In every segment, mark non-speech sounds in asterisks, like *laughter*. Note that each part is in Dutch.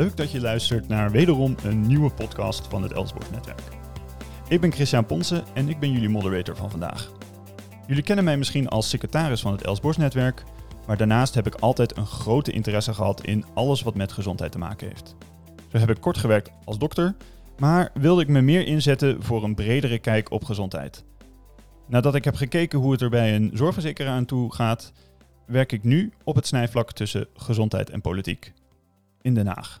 Leuk dat je luistert naar wederom een nieuwe podcast van het Elsborg Netwerk. Ik ben Christian Ponsen en ik ben jullie moderator van vandaag. Jullie kennen mij misschien als secretaris van het Elsborg Netwerk, maar daarnaast heb ik altijd een grote interesse gehad in alles wat met gezondheid te maken heeft. Zo heb ik kort gewerkt als dokter, maar wilde ik me meer inzetten voor een bredere kijk op gezondheid. Nadat ik heb gekeken hoe het er bij een zorgverzekeraar aan toe gaat, werk ik nu op het snijvlak tussen gezondheid en politiek in Den Haag.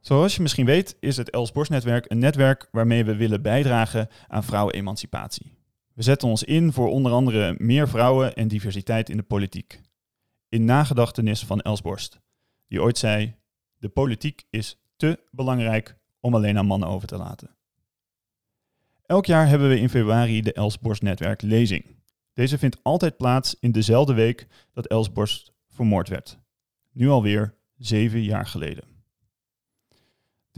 Zoals je misschien weet is het Els Borst Netwerk een netwerk waarmee we willen bijdragen aan vrouwenemancipatie. We zetten ons in voor onder andere meer vrouwen en diversiteit in de politiek. In nagedachtenis van Els Borst, die ooit zei: De politiek is te belangrijk om alleen aan mannen over te laten. Elk jaar hebben we in februari de Els Borst Netwerk lezing. Deze vindt altijd plaats in dezelfde week dat Els Borst vermoord werd. Nu alweer zeven jaar geleden.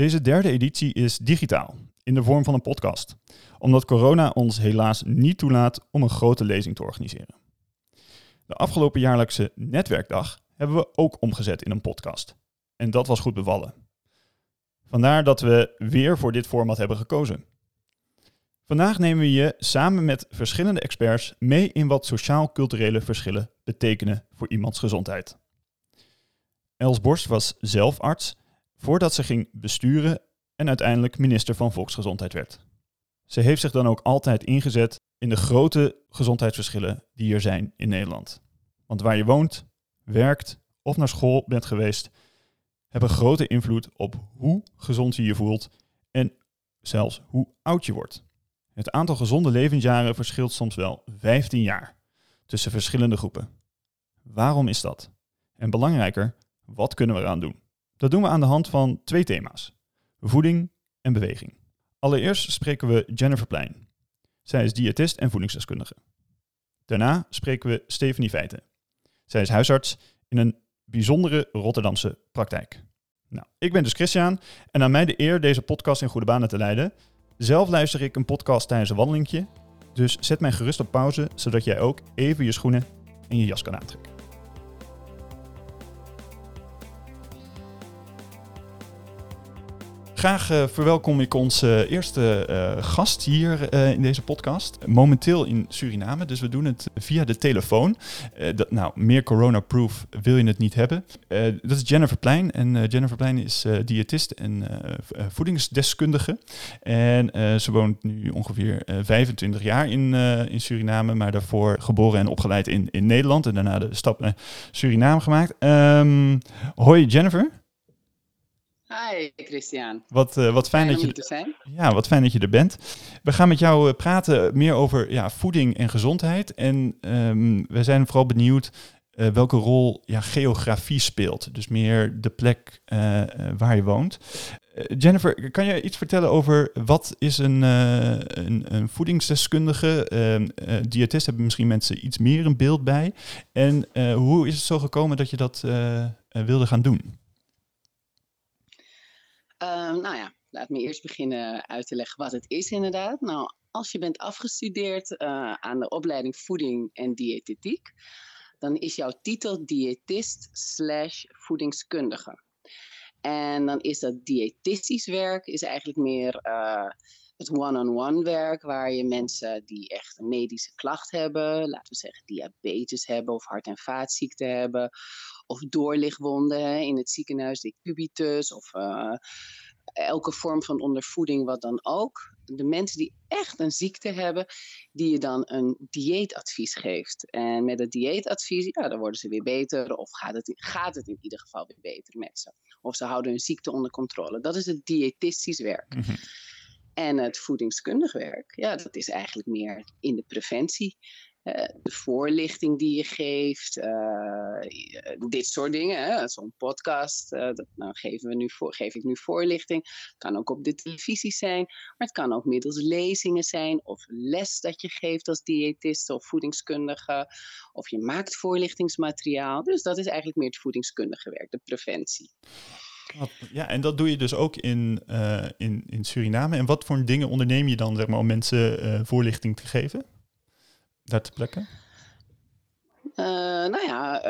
Deze derde editie is digitaal, in de vorm van een podcast, omdat corona ons helaas niet toelaat om een grote lezing te organiseren. De afgelopen jaarlijkse netwerkdag hebben we ook omgezet in een podcast. En dat was goed bevallen. Vandaar dat we weer voor dit format hebben gekozen. Vandaag nemen we je samen met verschillende experts mee in wat sociaal-culturele verschillen betekenen voor iemands gezondheid. Els Borst was zelf arts voordat ze ging besturen en uiteindelijk minister van Volksgezondheid werd. Ze heeft zich dan ook altijd ingezet in de grote gezondheidsverschillen die er zijn in Nederland. Want waar je woont, werkt of naar school bent geweest, hebben grote invloed op hoe gezond je je voelt en zelfs hoe oud je wordt. Het aantal gezonde levensjaren verschilt soms wel 15 jaar tussen verschillende groepen. Waarom is dat? En belangrijker, wat kunnen we eraan doen? Dat doen we aan de hand van twee thema's: voeding en beweging. Allereerst spreken we Jennifer Plein. Zij is diëtist en voedingsdeskundige. Daarna spreken we Stephanie Feiten. Zij is huisarts in een bijzondere Rotterdamse praktijk. Nou, ik ben dus Christian en aan mij de eer deze podcast in goede banen te leiden. Zelf luister ik een podcast tijdens een wandelingje, dus zet mij gerust op pauze, zodat jij ook even je schoenen en je jas kan aantrekken. Graag uh, verwelkom ik onze eerste uh, gast hier in deze podcast. Momenteel in Suriname, dus we doen het via de telefoon. dat, nou, meer corona-proof wil je het niet hebben. dat is Jennifer Plein. En Jennifer Plein is diëtist en voedingsdeskundige. En ze woont nu ongeveer 25 jaar in, in Suriname, maar daarvoor geboren en opgeleid in, in Nederland. En daarna de stap naar Suriname gemaakt. Um, hoi Jennifer. Hi Christian. Wat, uh, wat fijn, dat je te zijn. Ja, wat fijn dat je er bent. We gaan met jou uh, praten meer over ja, voeding en gezondheid. En um, we zijn vooral benieuwd uh, welke rol ja, geografie speelt. Dus meer de plek waar je woont. Jennifer, kan je iets vertellen over wat is een, een, een voedingsdeskundige? Ehm, diëtist hebben misschien mensen iets meer een beeld bij. En hoe is het zo gekomen dat je dat wilde gaan doen? Uh, nou ja, laat me eerst beginnen uit te leggen wat het is inderdaad. Nou, als je bent afgestudeerd uh, aan de opleiding voeding en diëtetiek, dan is jouw titel diëtist slash voedingskundige. En dan is dat diëtistisch werk is eigenlijk meer uh, het one-on-one werk, waar je mensen die echt een medische klacht hebben, laten we zeggen diabetes hebben of hart- en vaatziekten hebben, of doorlichtwonden in het ziekenhuis, decubitus of uh, elke vorm van ondervoeding, wat dan ook. De mensen die echt een ziekte hebben, die je dan een dieetadvies geeft. En met het dieetadvies, ja, dan worden ze weer beter of gaat het, gaat het in ieder geval weer beter met ze. Of ze houden hun ziekte onder controle. Dat is het diëtistisch werk. Mm -hmm. En het voedingskundig werk, ja, dat is eigenlijk meer in de preventie. Uh, de voorlichting die je geeft, uh, dit soort dingen. Zo'n podcast, uh, dat nou, geven we nu voor, geef ik nu voorlichting. Het kan ook op de televisie zijn, maar het kan ook middels lezingen zijn of les dat je geeft als diëtist of voedingskundige. Of je maakt voorlichtingsmateriaal. Dus dat is eigenlijk meer het voedingskundige werk, de preventie. Ja, en dat doe je dus ook in, in, in Suriname. En wat voor dingen onderneem je dan zeg maar, om mensen voorlichting te geven? Daar te plekken? Uh, nou ja,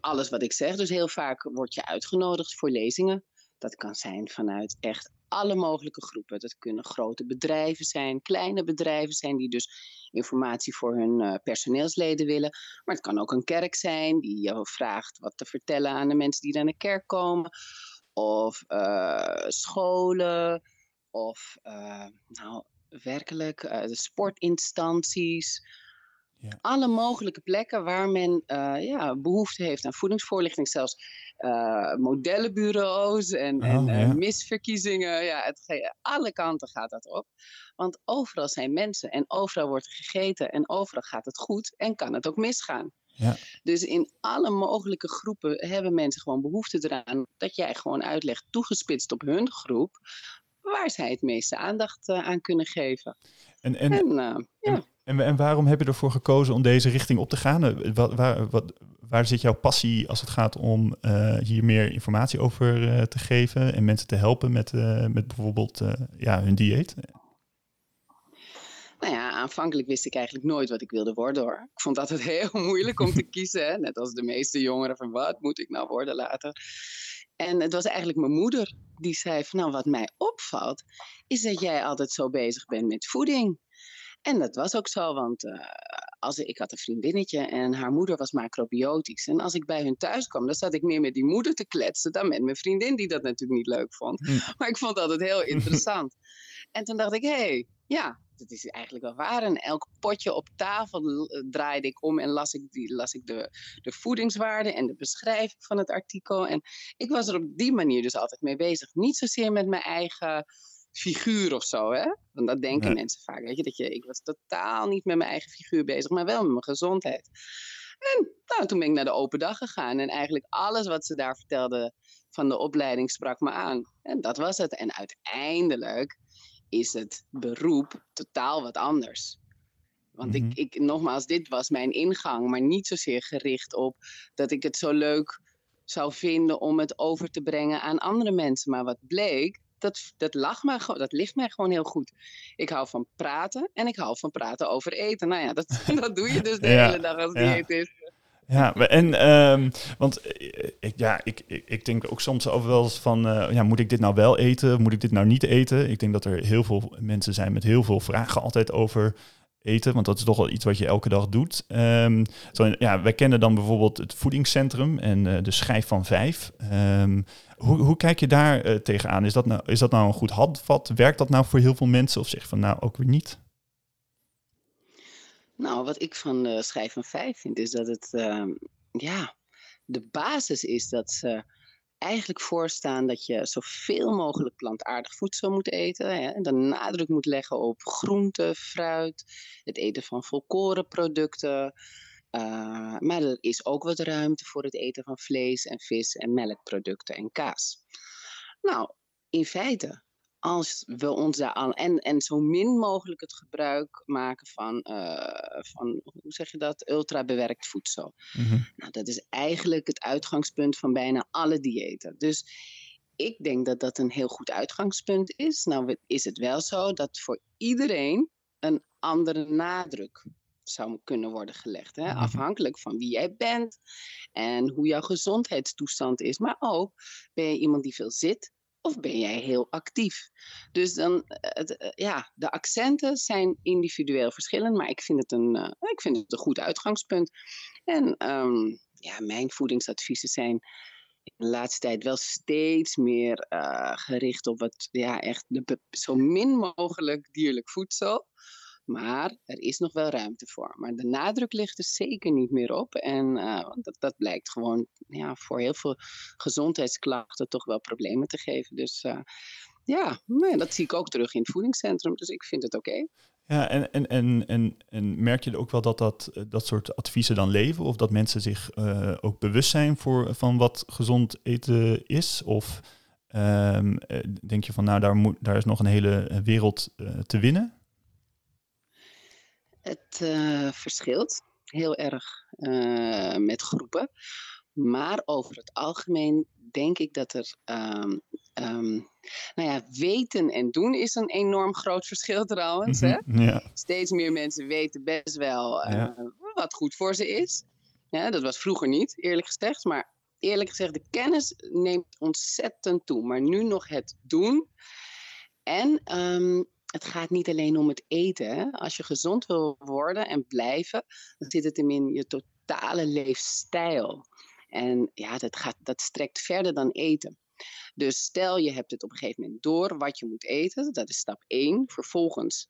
alles wat ik zeg. Dus heel vaak word je uitgenodigd voor lezingen. Dat kan zijn vanuit echt alle mogelijke groepen. Dat kunnen grote bedrijven zijn, kleine bedrijven zijn die dus informatie voor hun uh, personeelsleden willen. Maar het kan ook een kerk zijn die je vraagt wat te vertellen aan de mensen die naar de kerk komen. Of uh, scholen, of nou, werkelijk de sportinstanties. Ja. Alle mogelijke plekken waar men uh, ja, behoefte heeft aan voedingsvoorlichting, zelfs uh, modellenbureaus en, oh, en uh, misverkiezingen. Ja, het, alle kanten gaat dat op. Want overal zijn mensen en overal wordt gegeten en overal gaat het goed en kan het ook misgaan. Ja. Dus in alle mogelijke groepen hebben mensen gewoon behoefte eraan dat jij gewoon uitlegt, toegespitst op hun groep, waar zij het meeste aandacht aan kunnen geven. En, en, en ja. En, en waarom heb je ervoor gekozen om deze richting op te gaan? Eh, wat, waar, wat, waar zit jouw passie als het gaat om uh, hier meer informatie over uh, te geven en mensen te helpen met, uh, met bijvoorbeeld ja, hun dieet? Nou ja, aanvankelijk wist ik eigenlijk nooit wat ik wilde worden hoor. Ik vond dat het *laughs* heel moeilijk om te *laughs* kiezen. Hè? Net als de meeste jongeren van wat moet ik nou worden later. En het was eigenlijk mijn moeder die zei van nou wat mij opvalt is dat jij altijd zo bezig bent met voeding. En dat was ook zo, want uh, als, ik had een vriendinnetje en haar moeder was macrobiotisch. En als ik bij hun thuis kwam, dan zat ik meer met die moeder te kletsen dan met mijn vriendin, die dat natuurlijk niet leuk vond. Hm. Maar ik vond dat het heel *laughs* interessant. en toen dacht ik, hé, hey, ja, dat is eigenlijk wel waar. En elk potje op tafel eh, draaide ik om en las ik, die, las ik de, de voedingswaarde en de beschrijving van het artikel. En ik was er op die manier dus altijd mee bezig. Niet zozeer met mijn eigen figuur of zo, hè? Want dat denken mensen vaak, weet je, dat je, ik was totaal niet met mijn eigen figuur bezig, maar wel met mijn gezondheid. En nou, toen ben ik naar de open dag gegaan en eigenlijk alles wat ze daar vertelden van de opleiding sprak me aan. En dat was het. En uiteindelijk is het beroep totaal wat anders. Want ik, mhm. ik, nogmaals, dit was mijn ingang, maar niet zozeer gericht op dat ik het zo leuk zou vinden om het over te brengen aan andere mensen. Maar wat bleek, dat, dat, lag mij, dat ligt mij gewoon heel goed. Ik hou van praten en ik hou van praten over eten. Nou ja, dat, *laughs* dat doe je dus de hele dag als ja. is. Ja, en um, want eh, ik, ja, ik, ik, denk ook soms over wel eens van, uh, ja, moet ik dit nou wel eten? Moet ik dit nou niet eten? Ik denk dat er heel veel mensen zijn met heel veel vragen altijd over eten, want dat is toch wel iets wat je elke dag doet. Um, zo, ja, wij kennen dan bijvoorbeeld het voedingscentrum en uh, de schijf van vijf. Um, hoe, hoe kijk je daar tegenaan? Is dat, nou, is dat nou een goed handvat? Werkt dat nou voor heel veel mensen of zeg van nou ook weer niet? Nou, wat ik van de schijf van vijf vind, is dat het uh, ja, de basis is dat ze eigenlijk voorstaan dat je zoveel mogelijk plantaardig voedsel moet eten. Hè, en dan nadruk moet leggen op groente, fruit, het eten van volkorenproducten. Uh, maar er is ook wat ruimte voor het eten van vlees en vis en melkproducten en kaas. Nou, in feite als we ons daar aan en, en zo min mogelijk het gebruik maken van, uh, van hoe zeg je dat, ultra bewerkt voedsel. Mm Nou, dat is eigenlijk het uitgangspunt van bijna alle diëten. Dus ik denk dat dat een heel goed uitgangspunt is. Nou is het wel zo dat voor iedereen een andere nadruk zou kunnen worden gelegd. Hè? Mhm. Afhankelijk van wie jij bent en hoe jouw gezondheidstoestand is. Maar ook ben je iemand die veel zit, of ben jij heel actief? Dus dan, eh, eh, ja, de accenten zijn individueel verschillend, maar ik vind het een, uh, ik vind het een goed uitgangspunt. En um, ja, mijn voedingsadviezen zijn in de laatste tijd wel steeds meer gericht op wat, ja, echt de, zo min mogelijk dierlijk voedsel. Maar er is nog wel ruimte voor. Maar de nadruk ligt er zeker niet meer op. En uh, dat, dat blijkt gewoon ja, voor heel veel gezondheidsklachten toch wel problemen te geven. Dus uh, ja, dat zie ik ook terug in het voedingscentrum. Dus ik vind het oké. Ja, en, en, en, en, en merk je ook wel dat dat, dat soort adviezen dan leven? Of dat mensen zich ook bewust zijn voor, van wat gezond eten is? Of um, denk je van, nou, daar, moet, daar is nog een hele wereld te winnen? Het uh, verschilt heel erg uh, met groepen. Maar over het algemeen denk ik dat er. Um, um, nou ja, weten en doen is een enorm groot verschil trouwens. hè? Mhm, ja. Steeds meer mensen weten best wel uh, ja. wat goed voor ze is. Ja, dat was vroeger niet, eerlijk gezegd. Maar eerlijk gezegd, de kennis neemt ontzettend toe. Maar nu nog het doen. En ehm, het gaat niet alleen om het eten. Hè? Als je gezond wil worden en blijven, dan zit het hem in je totale leefstijl. En ja, dat, gaat, dat strekt verder dan eten. Dus stel je hebt het op een gegeven moment door wat je moet eten, dat is stap 1. Vervolgens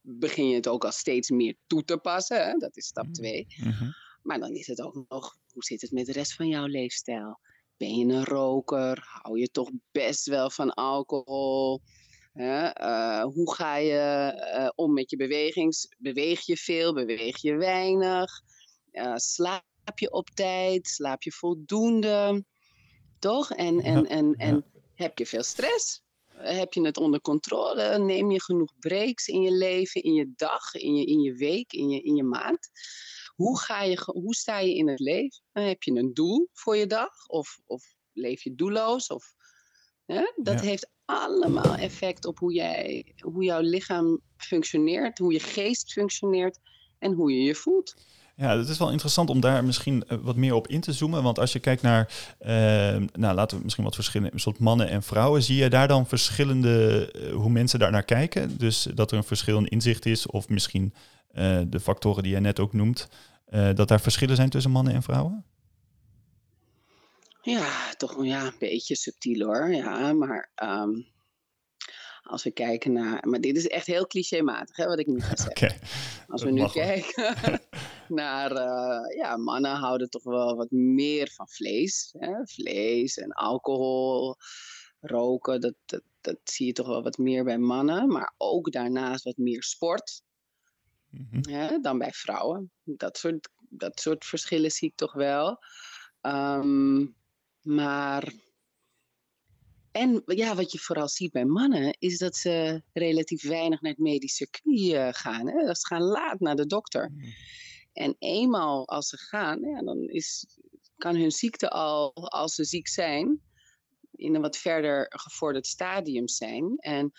begin je het ook al steeds meer toe te passen, hè? dat is stap 2. Mm -hmm. Maar dan is het ook nog, hoe zit het met de rest van jouw leefstijl? Ben je een roker? Hou je toch best wel van alcohol? Uh, hoe ga je uh, om met je bewegings? Beweeg je veel? Beweeg je weinig? Uh, slaap je op tijd? Slaap je voldoende? Toch? En, en, en, en heb je veel stress? Heb je het onder controle? Neem je genoeg breaks in je leven, in je dag, in je, in je week, in je, in je maand? Hoe, ga je, hoe sta je in het leven? Heb je een doel voor je dag? Of, of leef je doelloos? Of, hè? Dat ja. heeft allemaal effect op hoe, jij, hoe jouw lichaam functioneert, hoe je geest functioneert en hoe je je voelt. Ja, het is wel interessant om daar misschien wat meer op in te zoomen. Want als je kijkt naar, uh, nou laten we misschien wat verschillen, soort mannen en vrouwen, zie je daar dan verschillende, uh, hoe mensen daar naar kijken? Dus dat er een verschil in inzicht is, of misschien uh, de factoren die jij net ook noemt, dat daar verschillen zijn tussen mannen en vrouwen? Ja, toch ja, een beetje subtiel hoor. Ja, maar um, als we kijken naar. Maar dit is echt heel clichématig, hè, wat ik nu ga *laughs* zeggen. Okay. Als we nu *laughs* kijken *laughs* naar. Uh, ja, mannen houden toch wel wat meer van vlees. Hè? Vlees en alcohol, roken, dat, dat, dat zie je toch wel wat meer bij mannen. Maar ook daarnaast wat meer sport. Mm -hmm. hè, dan bij vrouwen. Dat soort, dat soort verschillen zie ik toch wel. Um, maar. En ja, wat je vooral ziet bij mannen, is dat ze relatief weinig naar het medisch circuit gaan. Hè? Ze gaan laat naar de dokter. Mm. En eenmaal als ze gaan, ja, dan is, kan hun ziekte al, als ze ziek zijn, in een wat verder gevorderd stadium zijn. En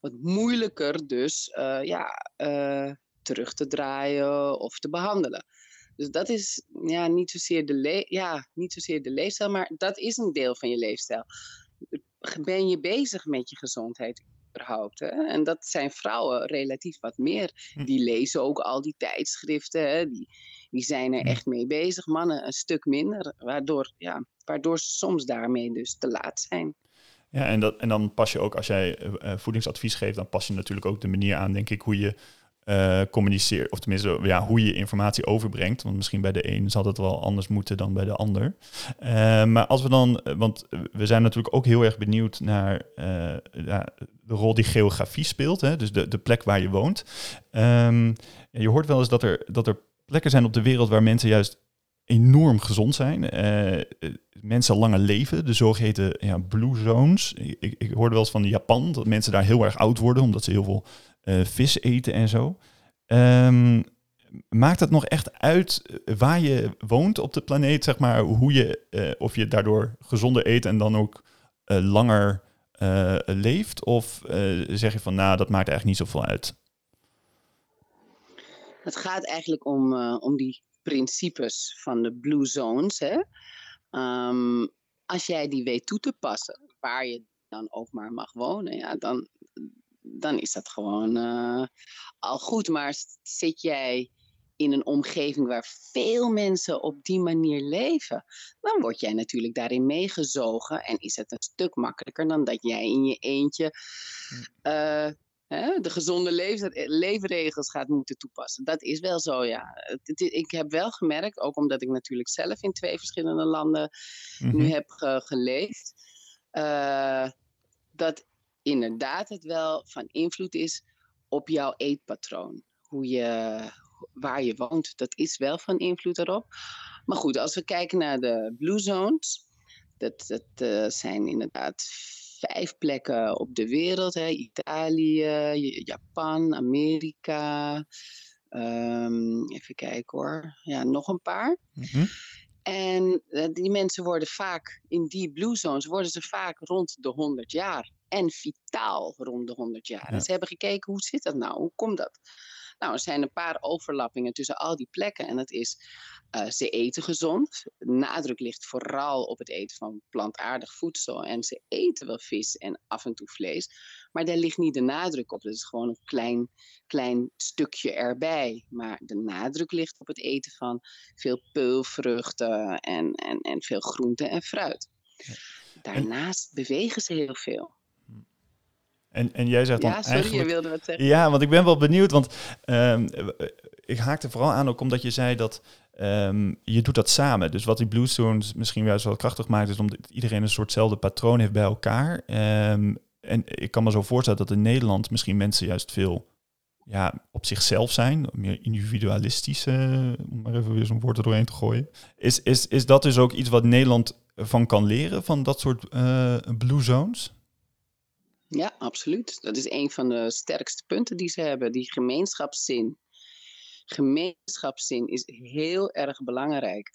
wat moeilijker dus uh, ja, uh, terug te draaien of te behandelen. Dus dat is ja, niet, zozeer de le ja, niet zozeer de leefstijl, maar dat is een deel van je leefstijl. Ben je bezig met je gezondheid überhaupt? Hè? En dat zijn vrouwen relatief wat meer. Hm. Die lezen ook al die tijdschriften, hè? Die, die zijn er hm. echt mee bezig. Mannen een stuk minder, waardoor, ja, waardoor ze soms daarmee dus te laat zijn. Ja, en, dat, en dan pas je ook, als jij uh, voedingsadvies geeft, dan pas je natuurlijk ook de manier aan, denk ik, hoe je uh, communiceert. Of tenminste, ja, hoe je informatie overbrengt. Want misschien bij de een zal het wel anders moeten dan bij de ander. Uh, maar als we dan, want we zijn natuurlijk ook heel erg benieuwd naar de rol die geografie speelt. Hè? Dus de, de plek waar je woont. Um, je hoort wel eens dat er, dat er plekken zijn op de wereld waar mensen juist enorm gezond zijn. mensen langer leven. De zogeheten ja, blue zones. Ik, ik hoorde wel eens van Japan dat mensen daar heel erg oud worden omdat ze heel veel uh, vis eten en zo. Um, maakt het nog echt uit eh, waar je woont op de planeet, zeg maar, hoe je, of je daardoor gezonder eet en dan ook langer leeft? Of zeg je van, nou, dat maakt eigenlijk niet zoveel uit? Het gaat eigenlijk om, om die principes van de blue zones. Hè? Um, als jij die weet toe te passen, waar je dan ook maar mag wonen, ja, dan, dan is dat gewoon uh, al goed. Maar zit jij in een omgeving waar veel mensen op die manier leven, dan word jij natuurlijk daarin meegezogen en is het een stuk makkelijker dan dat jij in je eentje uh, hè, de gezonde leefregels gaat moeten toepassen. Dat is wel zo, ja. Het, ik heb wel gemerkt, ook omdat ik natuurlijk zelf in twee verschillende landen mm -hmm. nu heb ge geleefd, uh, dat inderdaad het wel van invloed is op jouw eetpatroon. Hoe je, waar je woont, dat is wel van invloed erop. Maar goed, als we kijken naar de Blue Zones, dat, dat uh, zijn inderdaad vijf plekken op de wereld. Hè. Italië, Japan, Amerika. Um, even kijken hoor. Ja, nog een paar. Mm -hmm. En uh, die mensen worden vaak, in die blue zones, worden ze vaak rond de 100 jaar en vitaal rond de 100 jaar. Ja. En ze hebben gekeken, hoe zit dat nou? Hoe komt dat? Nou, er zijn een paar overlappingen tussen al die plekken. En dat is, uh, ze eten gezond. Nadruk ligt vooral op het eten van plantaardig voedsel. En ze eten wel vis en af en toe vlees. Maar daar ligt niet de nadruk op. Dat is gewoon een klein, klein stukje erbij. Maar de nadruk ligt op het eten van veel peulvruchten en, en, en veel groente en fruit. Daarnaast bewegen ze heel veel. En, en jij zegt dan ja, sorry, eigenlijk... je wilde wat zeggen. Ja, want ik ben wel benieuwd, want um, ik haakte vooral aan ook omdat je zei dat um, je doet dat samen. Dus wat die Bluestones misschien juist wel krachtig maakt, is omdat iedereen een soortzelfde patroon heeft bij elkaar. Um, en ik kan me zo voorstellen dat in Nederland misschien mensen juist veel ja, op zichzelf zijn, meer individualistisch, uh, om maar even weer zo'n woord er doorheen te gooien. Is, is, is dat dus ook iets wat Nederland van kan leren, van dat soort uh, blue zones? Ja, absoluut. Dat is een van de sterkste punten die ze hebben, die gemeenschapszin. Gemeenschapszin is heel erg belangrijk.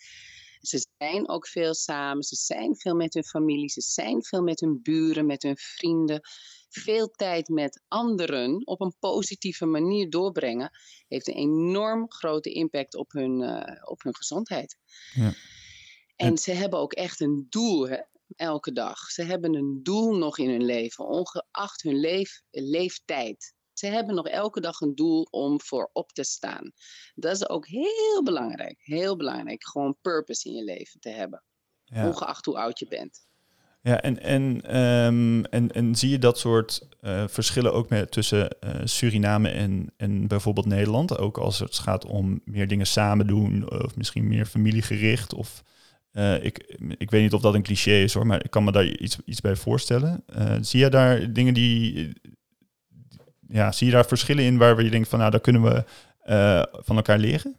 Ze zijn ook veel samen, ze zijn veel met hun familie, ze zijn veel met hun buren, met hun vrienden. Veel tijd met anderen op een positieve manier doorbrengen, heeft een enorm grote impact op hun, uh, op hun gezondheid. Ja. En ze hebben ook echt een doel. Hè? Elke dag. Ze hebben een doel nog in hun leven, ongeacht hun leef, leeftijd. Ze hebben nog elke dag een doel om voor op te staan. Dat is ook heel belangrijk. Heel belangrijk. Gewoon purpose in je leven te hebben. Ja. Ongeacht hoe oud je bent. Ja, en, en, um, en, en zie je dat soort uh, verschillen ook met, tussen uh, Suriname en, en bijvoorbeeld Nederland? Ook als het gaat om meer dingen samen doen, of misschien meer familiegericht, of uh, ik, ik weet niet of dat een cliché is hoor, maar ik kan me daar iets, iets bij voorstellen. Uh, zie je daar dingen die. Ja, zie je daar verschillen in waar je denkt van nou, daar kunnen we uh, van elkaar leren?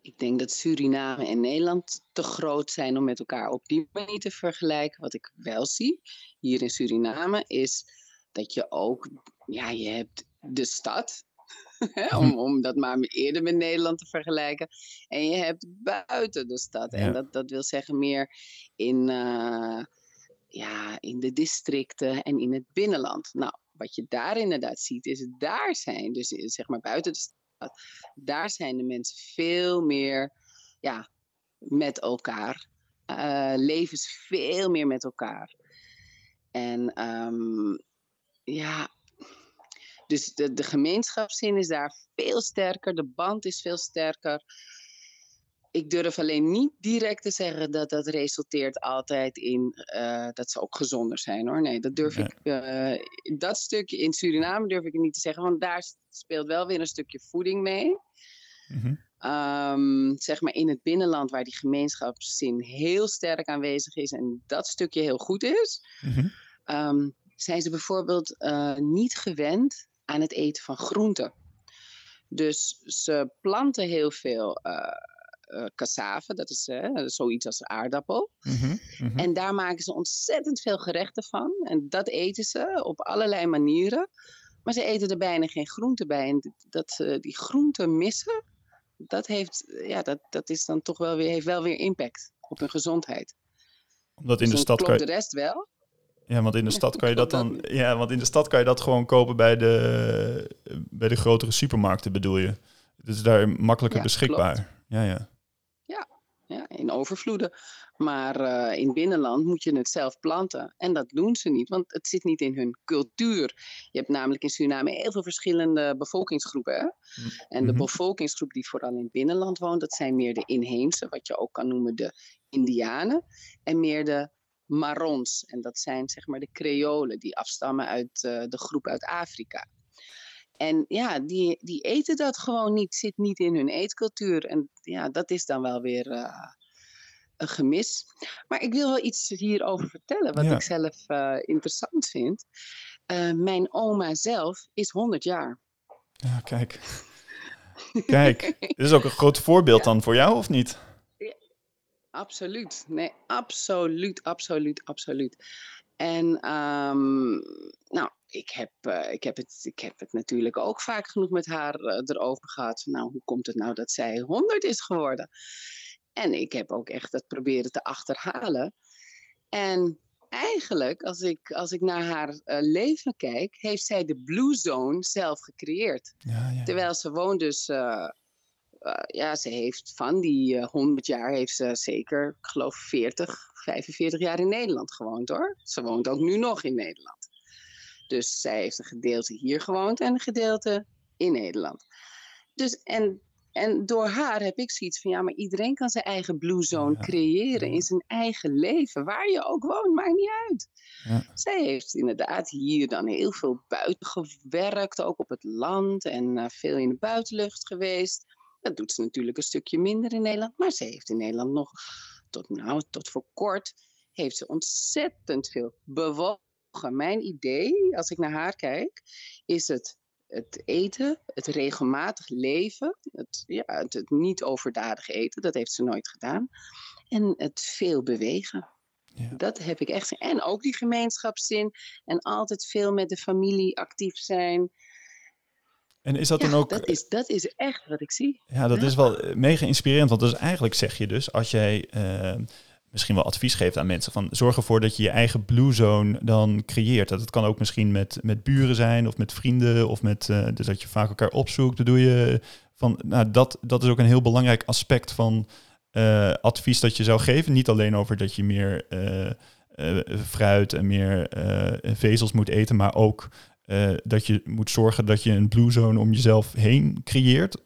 Ik denk dat Suriname en Nederland te groot zijn om met elkaar op die manier te vergelijken. Wat ik wel zie hier in Suriname is dat je ook, ja, je hebt de stad, *laughs* om, om dat maar eerder met Nederland te vergelijken. En je hebt buiten de stad. En dat, dat wil zeggen meer in, uh, ja, in de districten en in het binnenland. Nou, wat je daar inderdaad ziet, is daar zijn, dus zeg maar buiten de stad, daar zijn de mensen veel meer ja, met elkaar. Uh, leven veel meer met elkaar. En um, ja, dus de, de gemeenschapszin is daar veel sterker, de band is veel sterker. Ik durf alleen niet direct te zeggen dat dat resulteert altijd in uh, dat ze ook gezonder zijn hoor. Nee, dat durf ik. Uh, dat stukje in Suriname durf ik niet te zeggen, want daar speelt wel weer een stukje voeding mee. Mm-hmm. Um, zeg maar in het binnenland waar die gemeenschapszin heel sterk aanwezig is en dat stukje heel goed is, mm-hmm. um, zijn ze bijvoorbeeld uh, niet gewend aan het eten van groenten. Dus ze planten heel veel uh, cassave, dat is uh, zoiets als aardappel. Mm -hmm, En daar maken ze ontzettend veel gerechten van. En dat eten ze op allerlei manieren. Maar ze eten er bijna geen groente bij. En dat ze die groenten missen, dat, heeft, ja, dat, dat is dan toch wel weer, heeft wel weer impact op hun gezondheid. Omdat in dus de stad kan je... de rest wel. Ja, want in de stad kan je dat dan. Ja, want in de stad kan je dat gewoon kopen bij de, bij de grotere supermarkten, bedoel je. Het is daar makkelijker beschikbaar. Ja, ja. Ja, ja, in overvloeden. Maar uh, in binnenland moet je het zelf planten. En dat doen ze niet, want het zit niet in hun cultuur. Je hebt namelijk in Suriname heel veel verschillende bevolkingsgroepen. Hè? Mm. En de mhm. bevolkingsgroep die vooral in het binnenland woont, dat zijn meer de inheemse, wat je ook kan noemen de Indianen. En meer de Marons. En dat zijn zeg maar de Creolen die afstammen uit uh, de groep uit Afrika. En ja, die, die eten dat gewoon niet, zit niet in hun eetcultuur. En ja, dat is dan wel weer uh, een gemis. Maar ik wil wel iets hierover vertellen, wat ja. ik zelf uh, interessant vind. mijn oma zelf is 100 jaar. Ja, kijk. Kijk, *laughs* dit is ook een groot voorbeeld ja. dan voor jou, of niet? Absoluut. Nee, absoluut, absoluut, absoluut. En um, nou, ik heb, uh, ik, heb het, ik heb het natuurlijk ook vaak genoeg met haar uh, erover gehad. Nou, hoe komt het nou dat zij 100 is geworden? En ik heb ook echt dat proberen te achterhalen. En eigenlijk, als ik, als ik naar haar uh, leven kijk, heeft zij de Blue Zone zelf gecreëerd. Ja, ja. Terwijl ze woont dus, uh, ja, ze heeft van die 100 jaar, heeft ze zeker, ik geloof 40, 45 jaar in Nederland gewoond hoor. Ze woont ook nu nog in Nederland. Dus zij heeft een gedeelte hier gewoond en een gedeelte in Nederland. Dus, en en door haar heb ik zoiets van, ja, maar iedereen kan zijn eigen blue zone creëren in zijn eigen leven. Waar je ook woont, maakt niet uit. Ja. Zij heeft inderdaad hier dan heel veel buiten gewerkt, ook op het land en uh, veel in de buitenlucht geweest. Dat doet ze natuurlijk een stukje minder in Nederland, maar ze heeft in Nederland nog, tot, nou, tot voor kort, heeft ze ontzettend veel bewogen. Mijn idee, als ik naar haar kijk, is het het eten, het regelmatig leven, het, ja, het, niet overdadig eten, dat heeft ze nooit gedaan. En het veel bewegen. Ja. Dat heb ik echt. En ook die gemeenschapszin. En altijd veel met de familie actief zijn. En is dat dan ook. Dat is, dat is echt wat ik zie. Ja, dat is wel eh, mega inspirerend. Want dus eigenlijk zeg je dus, als jij. Uh, misschien wel advies geeft aan mensen. Van zorg ervoor dat je je eigen blue zone dan creëert. Dat het kan ook misschien met, met buren zijn of met vrienden of met uh, dus dat je vaak elkaar opzoekt. Dat doe je van. Nou, dat, dat is ook een heel belangrijk aspect van uh, advies dat je zou geven. Niet alleen over dat je meer fruit en meer vezels moet eten, maar ook dat je moet zorgen dat je een blue zone om jezelf heen creëert.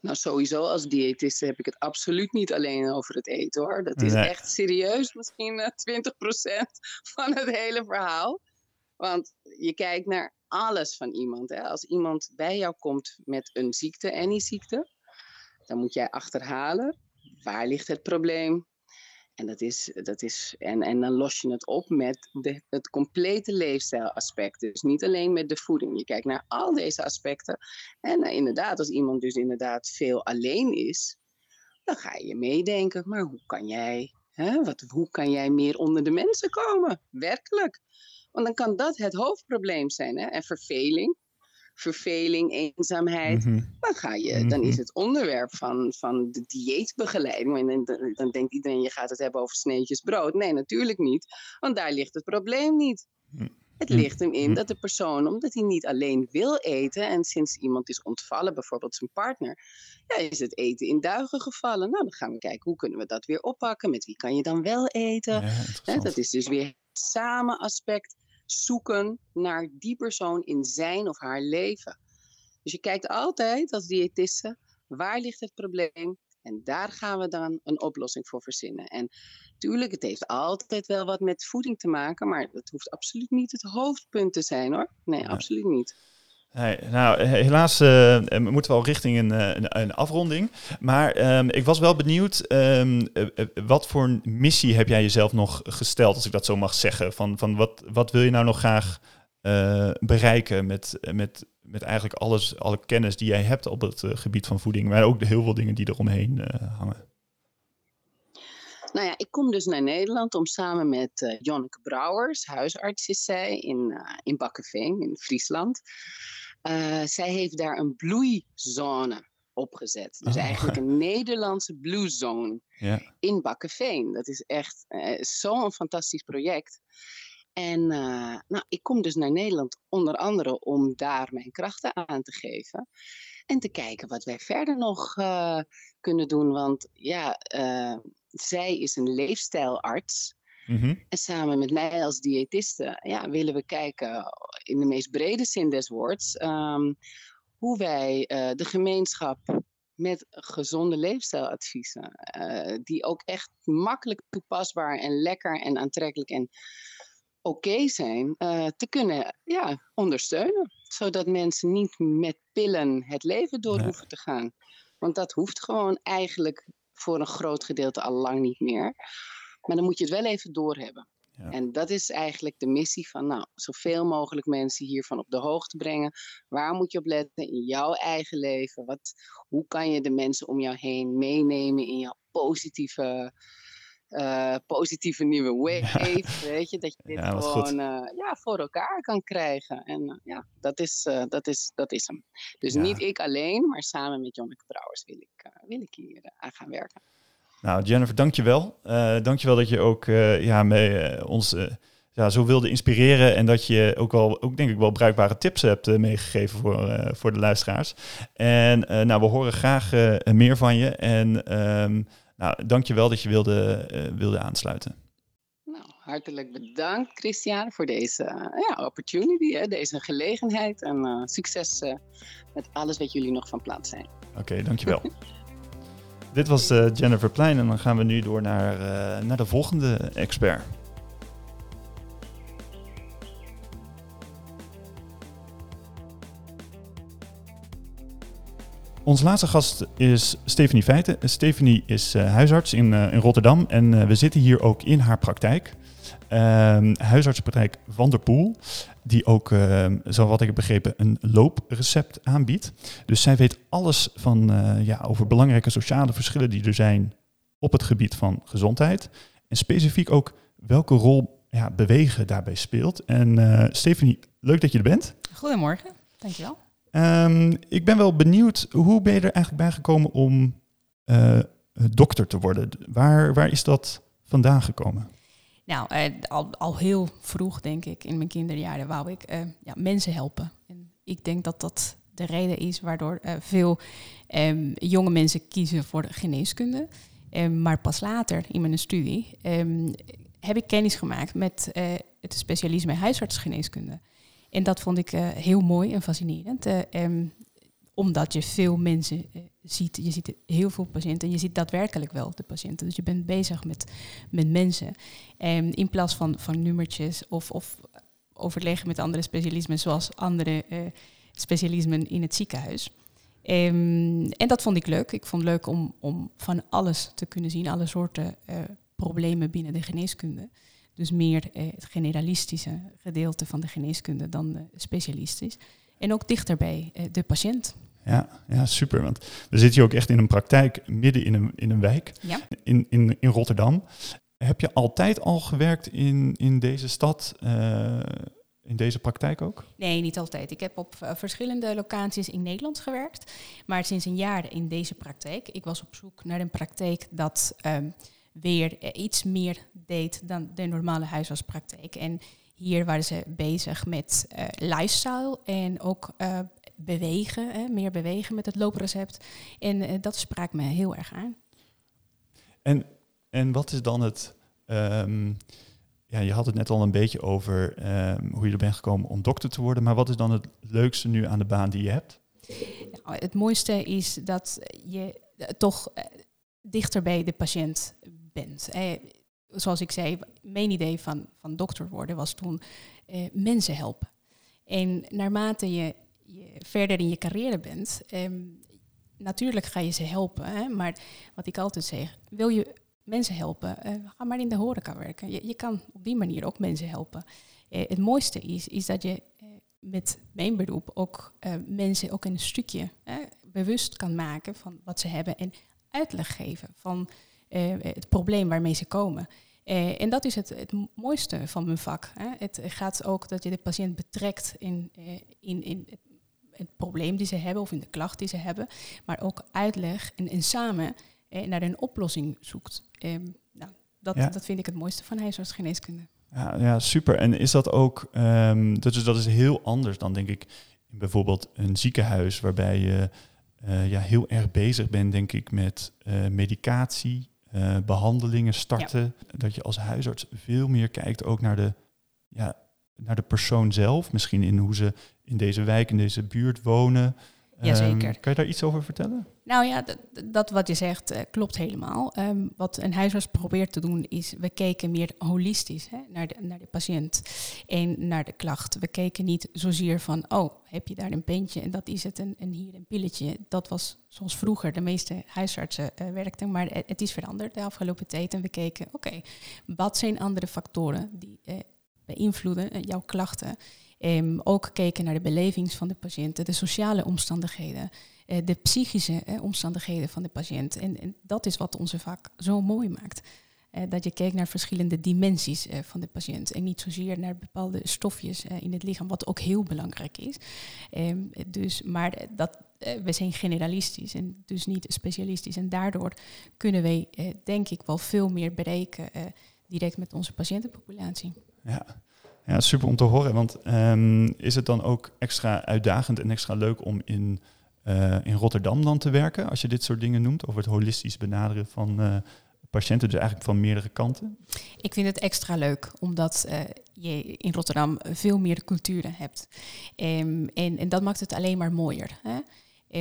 Nou, sowieso als diëtiste heb ik het absoluut niet alleen over het eten hoor. Dat is echt serieus, misschien 20% eh, *laughs* van het hele verhaal. Want je kijkt naar alles van iemand. Hè. Als iemand bij jou komt met een ziekte, any ziekte, dan moet jij achterhalen waar ligt het probleem, en, dat is, dat is, en, en dan los je het op met de, het complete leefstijlaspect. Dus niet alleen met de voeding. Je kijkt naar al deze aspecten. En uh, inderdaad, als iemand dus inderdaad veel alleen is, dan ga je meedenken. Maar hoe kan jij, hè, wat, hoe kan jij meer onder de mensen komen? Werkelijk. Want dan kan dat het hoofdprobleem zijn. Hè? En verveling verveling, eenzaamheid, mhm. dan, ga je, dan is mhm. het onderwerp van, van de dieetbegeleiding. En dan, dan denkt iedereen, je gaat het hebben over sneetjes brood. Nee, natuurlijk niet, want daar ligt het probleem niet. Mhm. Het ligt hem in dat de persoon, omdat hij niet alleen wil eten en sinds iemand is ontvallen, bijvoorbeeld zijn partner, ja, is het eten in duigen gevallen. Nou, dan gaan we kijken hoe kunnen we dat weer oppakken. Met wie kan je dan wel eten? dat is dus weer het samen aspect zoeken naar die persoon in zijn of haar leven. Dus je kijkt altijd als diëtiste, waar ligt het probleem? En daar gaan we dan een oplossing voor verzinnen. En tuurlijk, het heeft altijd wel wat met voeding te maken, maar dat hoeft absoluut niet het hoofdpunt te zijn hoor. Nee, absoluut niet nou, helaas uh, moeten we al richting een, eh, een, afronding. Maar ehm, ik was wel benieuwd, ehm, wat voor missie heb jij jezelf nog gesteld, als ik dat zo mag zeggen? Van, van wat, wat wil je nou nog graag bereiken met, met, met eigenlijk alles, alle kennis die jij hebt op het gebied van voeding, maar ook de heel veel dingen die eromheen hangen? Nou ja, ik kom dus naar Nederland om samen met uh, Jonneke Brouwers, huisarts is zij, in, in Bakkeveen in Friesland. Uh, zij heeft daar een bloeizone opgezet. Dus oh. eigenlijk een Nederlandse blue zone ja. in Bakkeveen. Dat is echt zo'n fantastisch project. En nou, ik kom dus naar Nederland onder andere om daar mijn krachten aan te geven. En te kijken wat wij verder nog kunnen doen. Want ja, zij is een leefstijlarts. Mhm. En samen met mij als diëtiste ja, willen we kijken, in de meest brede zin des woords, um, hoe wij uh, de gemeenschap met gezonde leefstijladviezen, uh, die ook echt makkelijk toepasbaar en lekker en aantrekkelijk en oké zijn, uh, te kunnen ja, ondersteunen. Zodat mensen niet met pillen het leven door hoeven te gaan. Want dat hoeft gewoon eigenlijk voor een groot gedeelte al lang niet meer. Maar dan moet je het wel even doorhebben. Ja. En dat is eigenlijk de missie van, nou, zoveel mogelijk mensen hiervan op de hoogte brengen. Waar moet je op letten in jouw eigen leven? Wat, hoe kan je de mensen om jou heen meenemen in jouw positieve uh, positieve nieuwe wave, weet je, dat je dit gewoon uh, ja, voor elkaar kan krijgen. En uh, ja, dat is, dat, is, dat is hem. Dus niet ik alleen, maar samen met Jonneke Brouwers wil ik, wil ik hier aan gaan werken. Nou, Jennifer, dankjewel. Uh, dankjewel dat je ook uh, ja, mee, uh, ons ja, zo wilde inspireren. En dat je ook wel, ook denk ik wel bruikbare tips hebt meegegeven voor, voor de luisteraars. En nou, we horen graag meer van je. En um, nou, dankjewel dat je wilde, wilde aansluiten. Nou, hartelijk bedankt, Christian, voor deze ja, opportunity, hè, deze gelegenheid. En succes met alles wat jullie nog van plaats zijn. Oké, okay, dankjewel. *laughs* Dit was uh, Jennifer Plein en dan gaan we nu door naar, uh, naar de volgende expert. Ons laatste gast is Stephanie Feiten. Stephanie is uh, huisarts in, in Rotterdam en we zitten hier ook in haar praktijk. Ehm, huisartsenpraktijk Van der Poel, die ook, uh, zo wat ik heb begrepen, een looprecept aanbiedt. Dus zij weet alles van, ja, over belangrijke sociale verschillen die er zijn op het gebied van gezondheid. En specifiek ook welke rol ja, bewegen daarbij speelt. En Stephanie, leuk dat je er bent. Goedemorgen, dankjewel. Um, ik ben wel benieuwd, hoe ben je er eigenlijk bij gekomen om uh, dokter te worden? Waar, waar is dat vandaan gekomen? Nou, uh, al, al heel vroeg, denk ik, in mijn kinderjaren wou ik uh, ja, mensen helpen. En ik denk dat dat de reden is waardoor veel um, jonge mensen kiezen voor de geneeskunde. Um, maar pas later in mijn studie heb ik kennis gemaakt met het specialisme huisartsgeneeskunde. En dat vond ik heel mooi en fascinerend omdat je veel mensen uh, ziet. Je ziet heel veel patiënten. Je ziet daadwerkelijk wel de patiënten. Dus je bent bezig met, met mensen. En in plaats van, van nummertjes of, of overleggen met andere specialismen, zoals andere specialismen in het ziekenhuis. Um, en dat vond ik leuk. Ik vond het leuk om, om van alles te kunnen zien, alle soorten problemen binnen de geneeskunde. Dus meer het generalistische gedeelte van de geneeskunde dan specialistisch. En ook dichter bij de patiënt. Ja, ja, super. Want we zitten hier ook echt in een praktijk midden in een, in een wijk, ja. in, in, in Rotterdam. Heb je altijd al gewerkt in, in deze stad, uh, in deze praktijk ook? Nee, niet altijd. Ik heb op uh, verschillende locaties in Nederland gewerkt, maar sinds een jaar in deze praktijk. Ik was op zoek naar een praktijk dat um, weer iets meer deed dan de normale huisartspraktijk. En hier waren ze bezig met uh, lifestyle en ook uh, bewegen, hè, meer bewegen met het looprecept. En uh, dat sprak me heel erg aan. En, en wat is dan het... Um, ja, je had het net al een beetje over um, hoe je er bent gekomen om dokter te worden. Maar wat is dan het leukste nu aan de baan die je hebt? Nou, het mooiste is dat je toch dichter bij de patiënt bent. zoals ik zei, mijn idee van, van dokter worden was toen mensen helpen. En naarmate je je verder in je carrière bent, um, natuurlijk ga je ze helpen. Hè? Maar wat ik altijd zeg, wil je mensen helpen, uh, ga maar in de horeca werken. Je, je, kan op die manier ook mensen helpen. Uh, het mooiste is, is dat je uh, met mijn beroep ook mensen ook een stukje bewust kan maken van wat ze hebben en uitleg geven van het probleem waarmee ze komen. Uh, en dat is het, het mooiste van mijn vak. Hè. Het gaat ook dat je de patiënt betrekt in, uh, in, in het het probleem die ze hebben of in de klacht die ze hebben, maar ook uitleg en, en samen eh, naar een oplossing zoekt. Eh, nou, dat, dat vind ik het mooiste van huisartsgeneeskunde. Ja, ja, super. En is dat ook, um, dat, is, dat is heel anders dan denk ik in bijvoorbeeld een ziekenhuis waarbij je ja, heel erg bezig bent, denk ik, met medicatie, uh, behandelingen starten. Ja. Dat je als huisarts veel meer kijkt ook naar de, ja, naar de persoon zelf. Misschien in hoe ze in deze wijk, in deze buurt wonen. Jazeker. Um, kan je daar iets over vertellen? Nou ja, dat, wat je zegt uh, klopt helemaal. Um, wat een huisarts probeert te doen is, we kijken meer holistisch hè, naar, de, naar de patiënt en naar de klacht. We kijken niet zozeer van, oh, heb je daar een pentje en dat is het en, en hier een pilletje. Dat was zoals vroeger de meeste huisartsen uh, werkten, maar het, het, is veranderd de afgelopen tijd. En we keken, oké, okay, wat zijn andere factoren die uh, beïnvloeden jouw klachten? Um, ook kijken naar de belevings van de patiënten, de sociale omstandigheden, uh, de psychische omstandigheden van de patiënt. En, en, dat is wat onze vak zo mooi maakt. dat je kijkt naar verschillende dimensies van de patiënt en niet zozeer naar bepaalde stofjes in het lichaam, wat ook heel belangrijk is. Ehm, dus, maar dat, we zijn generalistisch en dus niet specialistisch. En daardoor kunnen wij, denk ik, wel veel meer bereiken direct met onze patiëntenpopulatie. Ja. Ja, super om te horen. Want um, is het dan ook extra uitdagend en extra leuk om in, uh, in Rotterdam dan te werken, als je dit soort dingen noemt, over het holistisch benaderen van uh, patiënten, dus eigenlijk van meerdere kanten? Ik vind het extra leuk, omdat uh, je in Rotterdam veel meer culturen hebt. Um, en, en dat maakt het alleen maar mooier. Hè?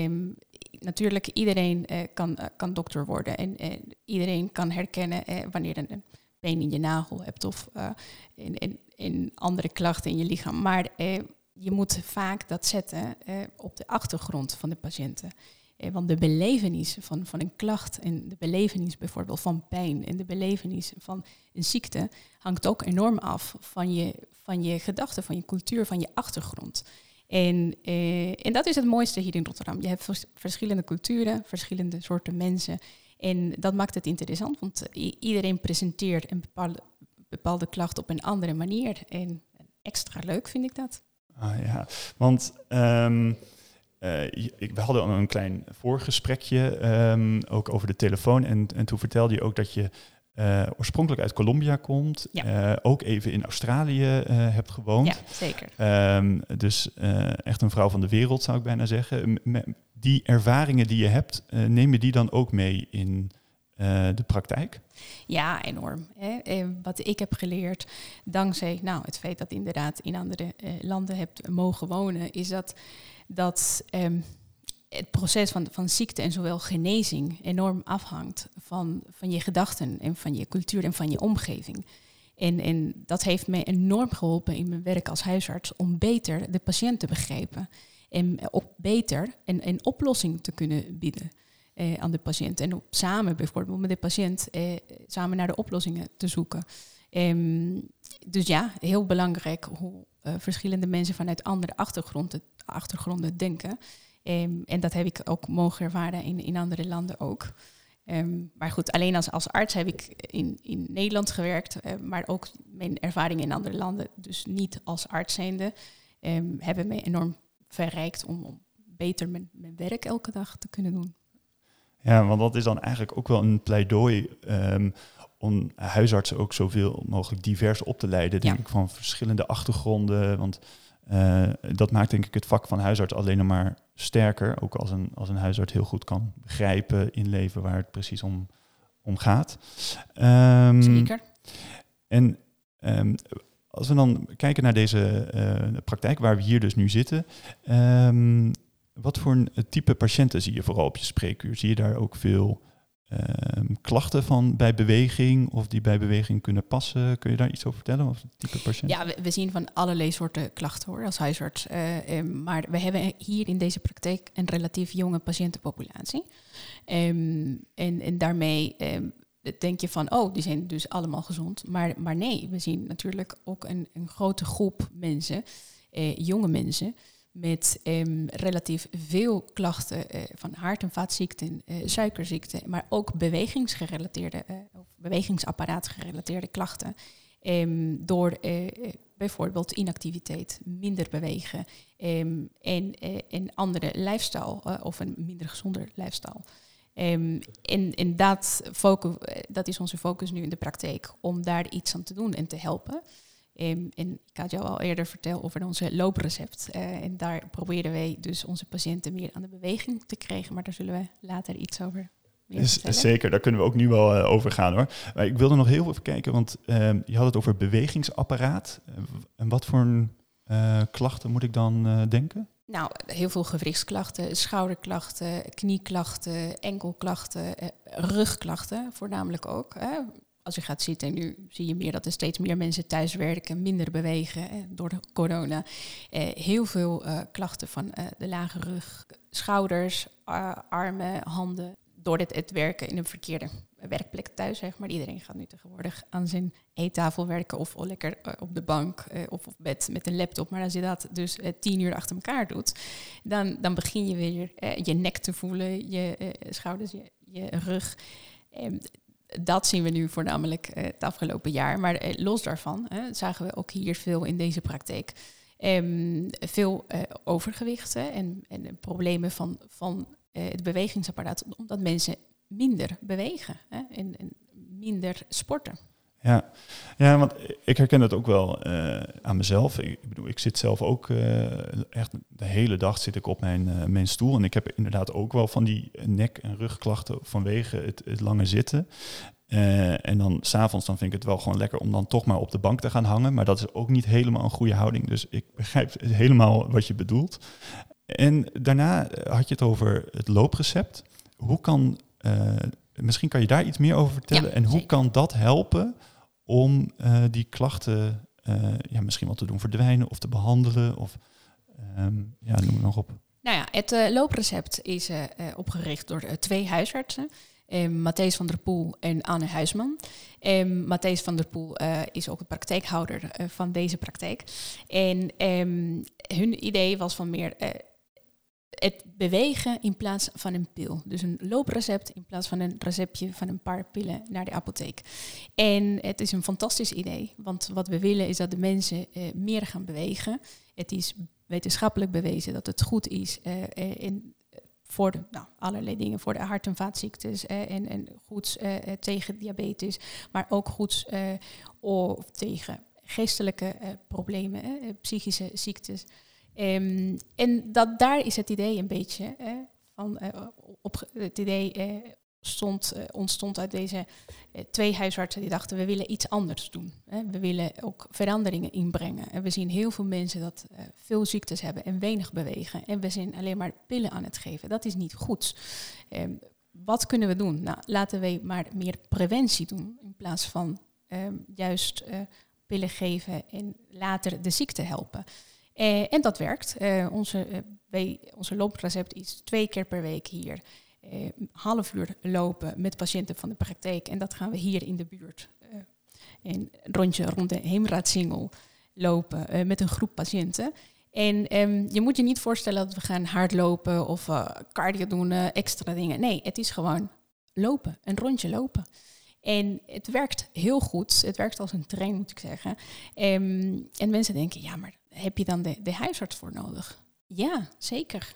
Um, natuurlijk, iedereen kan, kan dokter worden en iedereen kan herkennen wanneer een pijn in je nagel hebt of in, in andere klachten in je lichaam. Maar eh, je moet vaak dat zetten eh, op de achtergrond van de patiënten. Eh, want de belevenis van, van een klacht en de belevenis bijvoorbeeld van pijn en de belevenis van een ziekte hangt ook enorm af van je, van je gedachten, van je cultuur, van je achtergrond. En, eh, en dat is het mooiste hier in Rotterdam. Je hebt verschillende culturen, verschillende soorten mensen. En dat maakt het interessant, want iedereen presenteert een bepaalde bepaalde klacht op een andere manier. En extra leuk vind ik dat. Ah, ja, want um, we hadden al een klein voorgesprekje um, ook over de telefoon. En, en toen vertelde je ook dat je uh, oorspronkelijk uit Colombia komt. Ja. Uh, ook even in Australië uh, hebt gewoond. Ja, zeker. Um, dus echt een vrouw van de wereld zou ik bijna zeggen. die ervaringen die je hebt, neem je die dan ook mee in uh, de praktijk? Ja, enorm. Hè. wat ik heb geleerd, dankzij nou, het feit dat inderdaad in andere uh, landen hebt mogen wonen, is dat, dat um, het proces van, van ziekte en zowel genezing enorm afhangt van, van je gedachten en van je cultuur en van je omgeving. En, en dat heeft mij enorm geholpen in mijn werk als huisarts om beter de patiënt te begrijpen en ook beter een, een oplossing te kunnen bieden eh, aan de patiënt. En op samen bijvoorbeeld met de patiënt eh, samen naar de oplossingen te zoeken. Um, dus ja, heel belangrijk hoe uh, verschillende mensen vanuit andere achtergronden, achtergronden denken. Um, en dat heb ik ook mogen ervaren in, in andere landen ook. Um, maar goed, alleen als, als arts heb ik in, in Nederland gewerkt, uh, maar ook mijn ervaringen in andere landen, dus niet als arts zijnde, hebben me enorm verrijkt om, om beter mijn, mijn werk elke dag te kunnen doen. Ja, want dat is dan eigenlijk ook wel een pleidooi um, om huisartsen ook zoveel mogelijk divers op te leiden, denk ik, van verschillende achtergronden. Want uh, dat maakt denk ik het vak van huisarts alleen maar sterker. Ook als een, als een huisarts heel goed kan begrijpen, inleven waar het precies om, om gaat. Um, Zeker. En um, als we dan kijken naar deze uh, praktijk waar we hier dus nu zitten, um, wat voor een type patiënten zie je vooral op je spreekuur? Zie je daar ook veel um, klachten van bij beweging of die bij beweging kunnen passen? Kun je daar iets over vertellen? Of type patiënt? Ja, we, zien van allerlei soorten klachten hoor, als huisarts. Uh, um, maar we hebben hier in deze praktijk een relatief jonge patiëntenpopulatie. Um, en, en daarmee denk je van, oh, die zijn dus allemaal gezond. Maar, maar nee, we zien natuurlijk ook een, een grote groep mensen, uh, jonge mensen met um, relatief veel klachten uh, van hart- en vaatziekten, uh, suikerziekten, maar ook bewegingsgerelateerde uh, of bewegingsapparaatgerelateerde klachten. Um, door bijvoorbeeld inactiviteit, minder bewegen um, en een andere lifestyle of een minder gezonder lifestyle. En en dat, focus, dat is onze focus nu in de praktijk, om daar iets aan te doen en te helpen. Um, en ik had jou al eerder verteld over onze looprecept. Uh, en daar proberen wij dus onze patiënten meer aan de beweging te krijgen. Maar daar zullen we later iets over is, zeker, daar kunnen we ook nu wel uh, over gaan hoor. Maar ik wilde nog heel even kijken, want um, je had het over bewegingsapparaat. En wat voor een, uh, klachten moet ik dan denken? Nou, heel veel gewrichtsklachten, schouderklachten, knieklachten, enkelklachten, rugklachten voornamelijk ook. Hè als je gaat zitten, nu zie je meer dat er steeds meer mensen thuis werken, minder bewegen eh, door de corona. Eh, heel veel eh, klachten van eh, de lage rug, schouders, armen, handen. Door het, het, werken in een verkeerde werkplek thuis, zeg maar. Iedereen gaat nu tegenwoordig aan zijn eettafel werken of lekker op de bank of op bed met een laptop. Maar als je dat dus tien uur achter elkaar doet, dan, dan begin je weer je nek te voelen, je schouders, je, je rug. Dat zien we nu voornamelijk uh, het afgelopen jaar. Maar uh, los daarvan zagen we ook hier veel in deze praktijk. Um, veel uh, overgewicht en, en, problemen van, van het bewegingsapparaat, omdat mensen minder bewegen hè, en, en minder sporten. Ja. ja, want ik herken het ook wel uh, aan mezelf. Ik, ik, bedoel, ik zit zelf ook uh, echt de hele dag zit ik op mijn, uh, mijn stoel. En ik heb inderdaad ook wel van die nek- en rugklachten vanwege het, het lange zitten. en dan s'avonds dan vind ik het wel gewoon lekker om dan toch maar op de bank te gaan hangen. Maar dat is ook niet helemaal een goede houding. Dus ik begrijp helemaal wat je bedoelt. En daarna had je het over het looprecept. Hoe kan Misschien kan je daar iets meer over vertellen. en hoe kan dat helpen om uh, die klachten uh, ja, misschien wel te doen verdwijnen of te behandelen? Of um, ja, noem het nog op. Nou ja, het uh, looprecept is opgericht door twee huisartsen. Um, van der Poel en Anne Huisman. Um, Matthijs van der Poel is ook de praktijkhouder van deze praktijk. En hun idee was van meer het bewegen in plaats van een pil. Dus een looprecept in plaats van een receptje van een paar pillen naar de apotheek. En het is een fantastisch idee, want wat we willen is dat de mensen uh, meer gaan bewegen. Het is wetenschappelijk bewezen dat het goed is uh, in, voor de, nou, allerlei dingen, voor de hart- en vaatziektes en, en goed tegen diabetes, maar ook goed of tegen geestelijke problemen, psychische ziektes. Um, en dat, daar is het idee een beetje van uh, op het idee uh, stond, uh, ontstond uit deze twee huisartsen die dachten we willen iets anders doen. Hè. We willen ook veranderingen inbrengen. En we zien heel veel mensen dat veel ziektes hebben en weinig bewegen. En we zijn alleen maar pillen aan het geven. Dat is niet goed. Um, wat kunnen we doen? Nou, laten we maar meer preventie doen in plaats van um, juist pillen geven en later de ziekte helpen. Uh, en dat werkt. Uh, onze, wij, onze looprecept is twee keer per week hier. half uur lopen met patiënten van de praktijk. En dat gaan we hier in de buurt. een rondje rond de Heemraadsingel lopen met een groep patiënten. En um, je moet je niet voorstellen dat we gaan hardlopen of cardio doen, extra dingen. Nee, het is gewoon lopen, een rondje lopen. En het werkt heel goed. Het werkt als een trein, moet ik zeggen. Um, en mensen denken, ja, maar heb je dan de, huisarts voor nodig? Ja, zeker.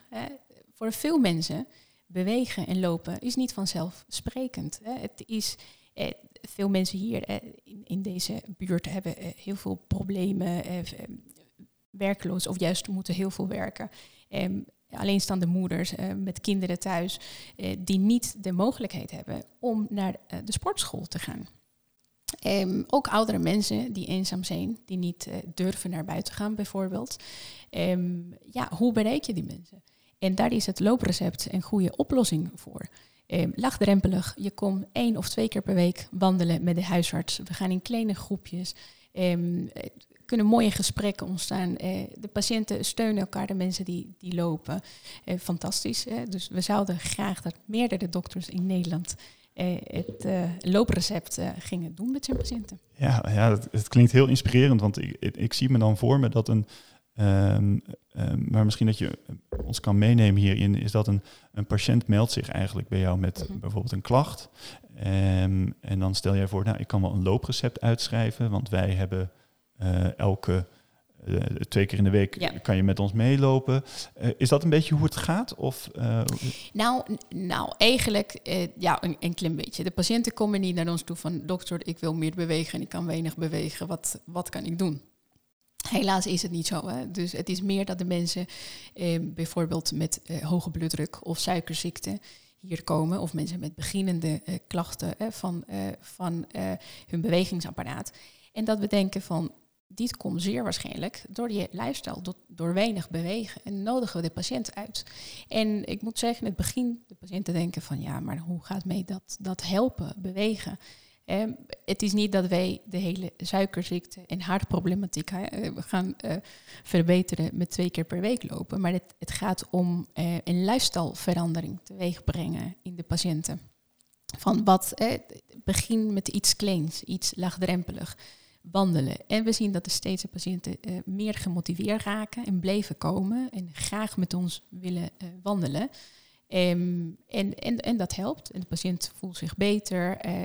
voor veel mensen bewegen en lopen is niet vanzelfsprekend. Het is, eh, veel mensen hier eh, in, in, deze buurt hebben eh, heel veel problemen, werkloos of juist moeten heel veel werken. Ehm, alleenstaande moeders met kinderen thuis die niet de mogelijkheid hebben om naar de sportschool te gaan. Um, ook oudere mensen die eenzaam zijn, die niet uh, durven naar buiten gaan bijvoorbeeld. Um, ja, hoe bereik je die mensen? En daar is het looprecept een goede oplossing voor. Um, laagdrempelig, je komt één of twee keer per week wandelen met de huisarts. We gaan in kleine groepjes. Um, kunnen mooie gesprekken ontstaan. Uh, de patiënten steunen elkaar, de mensen die, die lopen. Uh, fantastisch. Dus we zouden graag dat meerdere dokters in Nederland eh, het uh, looprecept uh, gingen doen met zijn patiënten. Ja, ja het, het klinkt heel inspirerend, want ik, ik, ik, zie me dan voor me dat een, um, um, maar misschien dat je ons kan meenemen hierin, is dat een, een patiënt meldt zich eigenlijk bij jou met mhm. bijvoorbeeld een klacht. Um, en dan stel jij voor, nou, ik kan wel een looprecept uitschrijven, want wij hebben elke uh, twee keer in de week kan je met ons meelopen. Uh, is dat een beetje hoe het gaat? Of, uh, nou, nou, eigenlijk ja, een, een klein beetje. De patiënten komen niet naar ons toe van... dokter, ik wil meer bewegen en ik kan weinig bewegen. Wat, wat kan ik doen? Helaas is het niet zo. Hè? Dus het is meer dat de mensen bijvoorbeeld met hoge bloeddruk of suikerziekte hier komen... of mensen met beginnende klachten van, van hun bewegingsapparaat... En dat we denken van, dit komt zeer waarschijnlijk door je lifestyle, door, weinig bewegen. En nodigen we de patiënt uit. En ik moet zeggen, in het begin de patiënten denken van ja, maar hoe gaat mij dat, dat helpen, bewegen? Eh, het is niet dat wij de hele suikerziekte en hartproblematiek eh, gaan uh, verbeteren met twee keer per week lopen. Maar het, gaat om uh, een lifestyleverandering teweeg brengen in de patiënten. Van wat, begin met iets kleins, iets laagdrempelig wandelen. En we zien dat de steeds patiënten uh, meer gemotiveerd raken en bleven komen en graag met ons willen uh, wandelen. Um, en, en, en dat helpt. En de patiënt voelt zich beter, uh,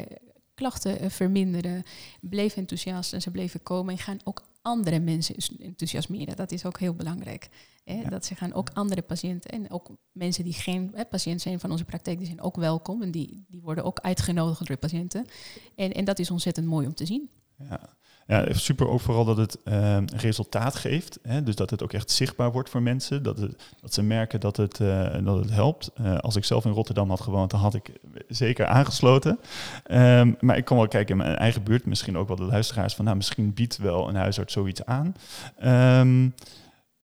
klachten verminderen, bleven enthousiast en ze bleven komen en gaan ook andere mensen enthousiasmeren. Dat is ook heel belangrijk. Hè? Dat ze gaan ook andere patiënten en ook mensen die geen hè, patiënt zijn van onze praktijk, die zijn ook welkom en die, die worden ook uitgenodigd door patiënten. En, en dat is ontzettend mooi om te zien. Ja. Ja, super ook vooral dat het uh, resultaat geeft. Hè? Dus dat het ook echt zichtbaar wordt voor mensen. Dat, het, dat ze merken dat het, uh, dat het helpt. Uh, als ik zelf in Rotterdam had gewoond, dan had ik zeker aangesloten. Um, maar ik kon wel kijken in mijn eigen buurt, misschien ook wel de luisteraars, van nou, misschien biedt wel een huisarts zoiets aan. Um,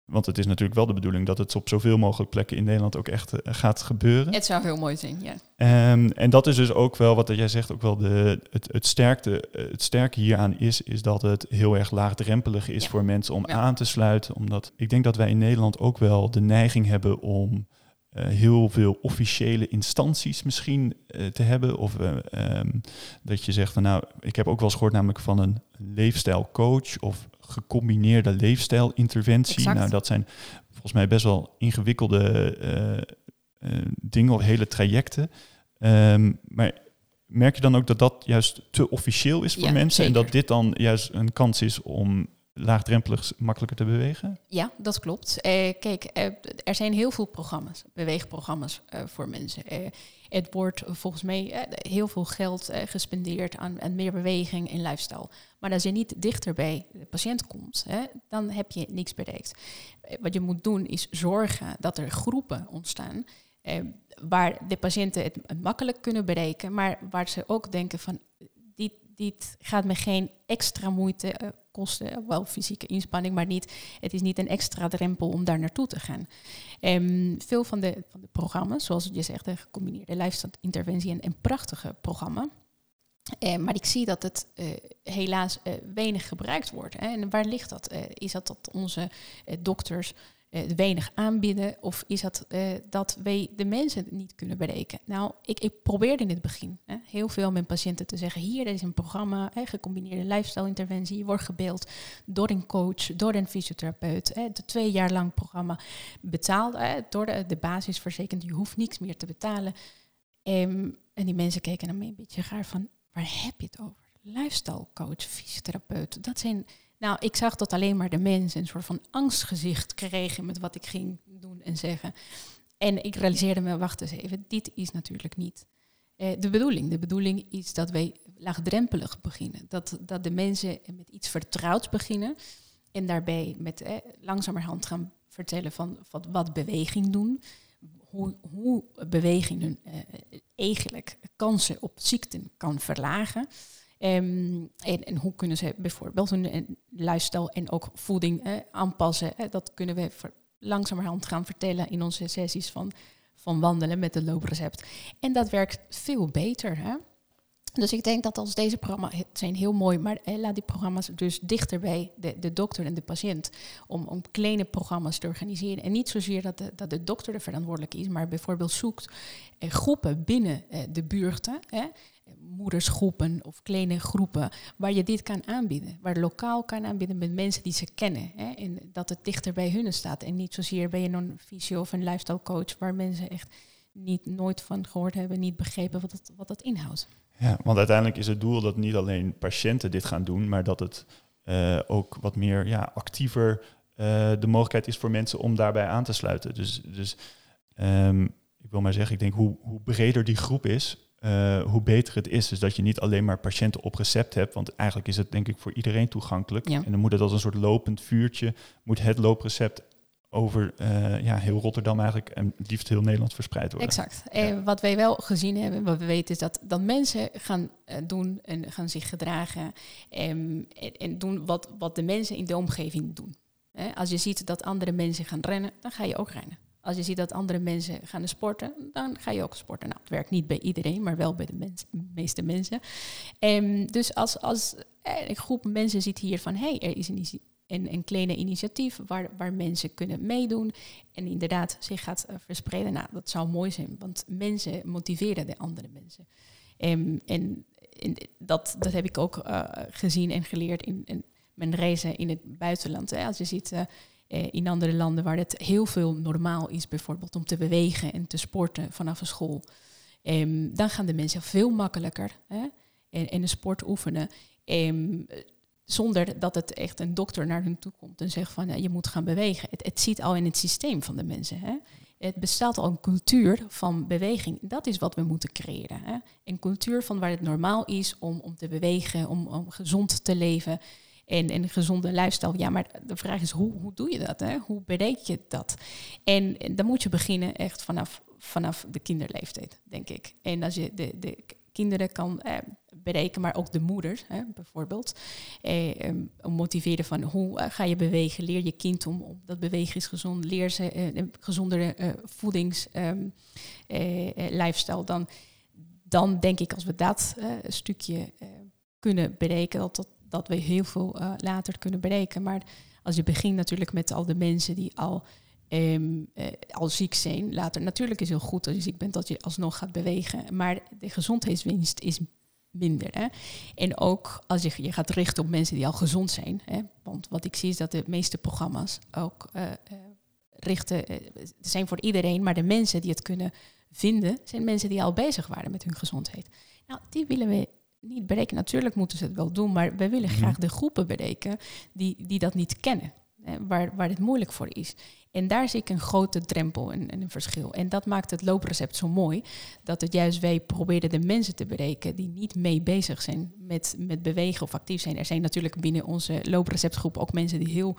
want het is natuurlijk wel de bedoeling dat het op zoveel mogelijk plekken in Nederland ook echt eh, gaat gebeuren. Het zou heel mooi zijn, ja. Um, en dat is dus ook wel wat jij zegt, ook wel de, het, het, sterkte, eh, het sterke hieraan is, is dat het heel erg laagdrempelig is voor mensen om aan te sluiten. Omdat ik denk dat wij in Nederland ook wel de neiging hebben om uh, heel veel officiële instanties misschien uh, te hebben. Of uh, um, dat je zegt van nou, ik heb ook wel eens gehoord namelijk van een leefstijlcoach of gecombineerde leefstijlinterventie. Nou, dat zijn volgens mij best wel ingewikkelde dingen of hele trajecten. Um, maar merk je dan ook dat dat juist te officieel is voor ja, mensen zeker. en dat dit dan juist een kans is om laagdrempelig makkelijker te bewegen? Ja, dat klopt. Eh, kijk, eh, er zijn heel veel programma's, beweegprogramma's uh, voor mensen. het wordt volgens mij heel veel geld gespendeerd aan, aan, meer beweging en lifestyle. Maar als je niet dichter bij de patiënt komt, hè, dan heb je niks bereikt. wat je moet doen is zorgen dat er groepen ontstaan waar de patiënten het makkelijk kunnen bereiken, maar waar ze ook denken van dit, gaat me geen extra moeite uh, kosten, wel fysieke inspanning, maar niet, het is niet een extra drempel om daar naartoe te gaan. Um, veel van de, van de programma's, zoals je zegt, de gecombineerde lijfstandinterventie en een prachtige programma. Uh, maar ik zie dat het uh, helaas weinig gebruikt wordt. Hè. En waar ligt dat? is dat dat onze dokters uh, weinig aanbieden? Of is dat uh, dat wij de mensen niet kunnen bereiken? Nou, ik, ik probeerde in het begin hè, heel veel met patiënten te zeggen: hier is een programma, hè, gecombineerde lifestyle-interventie. Je wordt gebeeld door een coach, door een fysiotherapeut. Hè, het twee jaar lang programma betaald hè, door de, de. Je hoeft niks meer te betalen. Um, en die mensen keken naar mij een beetje gaar van: waar heb je het over? Lifestyle coach, fysiotherapeut. Dat zijn nou, ik zag dat alleen maar de mensen een soort van angstgezicht kregen met wat ik ging doen en zeggen. En ik realiseerde me, wacht eens even, dit is natuurlijk niet eh, de bedoeling. De bedoeling is dat wij laagdrempelig beginnen. Dat, dat de mensen met iets vertrouwds beginnen en daarbij met eh, langzamerhand gaan vertellen van, van wat beweging doen. Hoe, hoe beweging hun eh, eigenlijk kansen op ziekten kan verlagen. Um, en, hoe kunnen ze bijvoorbeeld hun lifestyle en ook voeding aanpassen? Dat kunnen we langzamerhand gaan vertellen in onze sessies van, van wandelen met de looprecept. En dat werkt veel beter. Hè? Dus ik denk dat als deze programma's zijn heel mooi, maar eh, laat die programma's dus dichter bij de, de dokter en de patiënt. Om, om kleine programma's te organiseren. En niet zozeer dat de, dat de dokter er verantwoordelijk is, maar bijvoorbeeld zoekt eh, groepen binnen eh, de buurten. Moedersgroepen of kleine groepen waar je dit kan aanbieden. Waar lokaal kan aanbieden met mensen die ze kennen. Hè, en dat het dichter bij hun staat. En niet zozeer bij een fysio of een lifestyle coach waar mensen echt niet nooit van gehoord hebben, niet begrepen wat dat, wat dat inhoudt. Ja, want uiteindelijk is het doel dat niet alleen patiënten dit gaan doen, maar dat het uh, ook wat meer ja, actiever uh, de mogelijkheid is voor mensen om daarbij aan te sluiten. Dus, dus um, ik wil maar zeggen, ik denk hoe, hoe breder die groep is, uh, hoe beter het is. Dus dat je niet alleen maar patiënten op recept hebt, want eigenlijk is het denk ik voor iedereen toegankelijk. Ja. En dan moet het als een soort lopend vuurtje, moet het looprecept over uh, ja, heel Rotterdam eigenlijk en liefst heel Nederland verspreid worden. Exact. Ja. En wat wij wel gezien hebben, wat we weten is dat, dat mensen gaan uh, doen en gaan zich gedragen en, en, en, doen wat, wat de mensen in de omgeving doen. Als je ziet dat andere mensen gaan rennen, dan ga je ook rennen. Als je ziet dat andere mensen gaan sporten, dan ga je ook sporten. Nou, het werkt niet bij iedereen, maar wel bij de, meeste mensen. En dus als, als een groep mensen ziet hier van, hé, hey, er is een, een, kleine initiatief waar, waar mensen kunnen meedoen en inderdaad zich gaat uh, verspreiden. Nou, dat zou mooi zijn, want mensen motiveren de andere mensen. En, en, en dat, dat heb ik ook uh, gezien en geleerd in, in, mijn reizen in het buitenland. Hè. Als je ziet... in andere landen waar het heel veel normaal is, bijvoorbeeld om te bewegen en te sporten vanaf een school, um, dan gaan de mensen veel makkelijker hè, en, en een sport oefenen. Um, zonder dat het echt een dokter naar hun toe komt en zegt van je moet gaan bewegen. Het, het zit al in het systeem van de mensen. Hè? Het bestaat al een cultuur van beweging. Dat is wat we moeten creëren. Hè? Een cultuur van waar het normaal is om, om te bewegen, om, om gezond te leven en, en een gezonde lifestyle. Ja, maar de vraag is, hoe, hoe doe je dat? Hè? Hoe bereik je dat? En, dan moet je beginnen echt vanaf, vanaf de kinderleeftijd, denk ik. En als je de, de kinderen kan eh, bereiken, maar ook de moeder hè, bijvoorbeeld. Eh, motiveren van hoe eh, ga je bewegen? Leer je kind om, dat bewegen is gezond. Leer ze eh, een gezondere voedings um, lifestyle. Dan, dan denk ik als we dat stukje kunnen bereiken, dat, dat, dat we heel veel later kunnen bereiken. Maar als je begint natuurlijk met al de mensen die al um, al ziek zijn later. Natuurlijk is het heel goed als je ziek bent dat je alsnog gaat bewegen, maar de gezondheidswinst is minder. Hè? En ook als je je gaat richten op mensen die al gezond zijn. Hè? Want wat ik zie is dat de meeste programma's ook uh, richten, zijn voor iedereen, maar de mensen die het kunnen vinden, zijn mensen die al bezig waren met hun gezondheid. Nou, die willen we niet bereiken. Natuurlijk moeten ze het wel doen, maar we willen mhm. graag de groepen bereiken die, die dat niet kennen. Waar, waar het moeilijk voor is. En daar zie ik een grote drempel en, en, een verschil. En dat maakt het looprecept zo mooi. Dat het juist wij proberen de mensen te bereiken die niet mee bezig zijn met, met bewegen of actief zijn. Er zijn natuurlijk binnen onze loopreceptgroep ook mensen die heel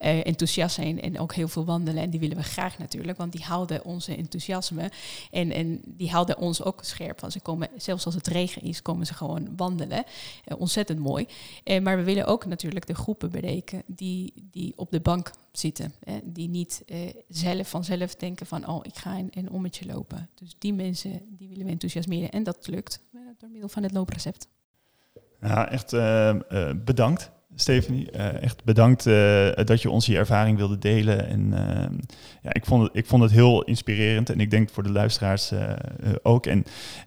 uh, enthousiast zijn en ook heel veel wandelen. En die willen we graag natuurlijk, want die houden onze enthousiasme. En, en die houden ons ook scherp. Want ze komen, zelfs als het regen is, komen ze gewoon wandelen. Uh, ontzettend mooi. Uh, maar we willen ook natuurlijk de groepen bereiken die, die op de bank zitten. die niet zelf vanzelf denken van, oh, ik ga een, een ommetje lopen. Dus die mensen, die willen we enthousiasmeren. En dat lukt door middel van het looprecept. Ja, echt uh, bedankt. Stephanie, uh, echt bedankt dat je ons je ervaring wilde delen. En ehm, ja, ik vond, het, ik vond het heel inspirerend en ik denk voor de luisteraars ook. En,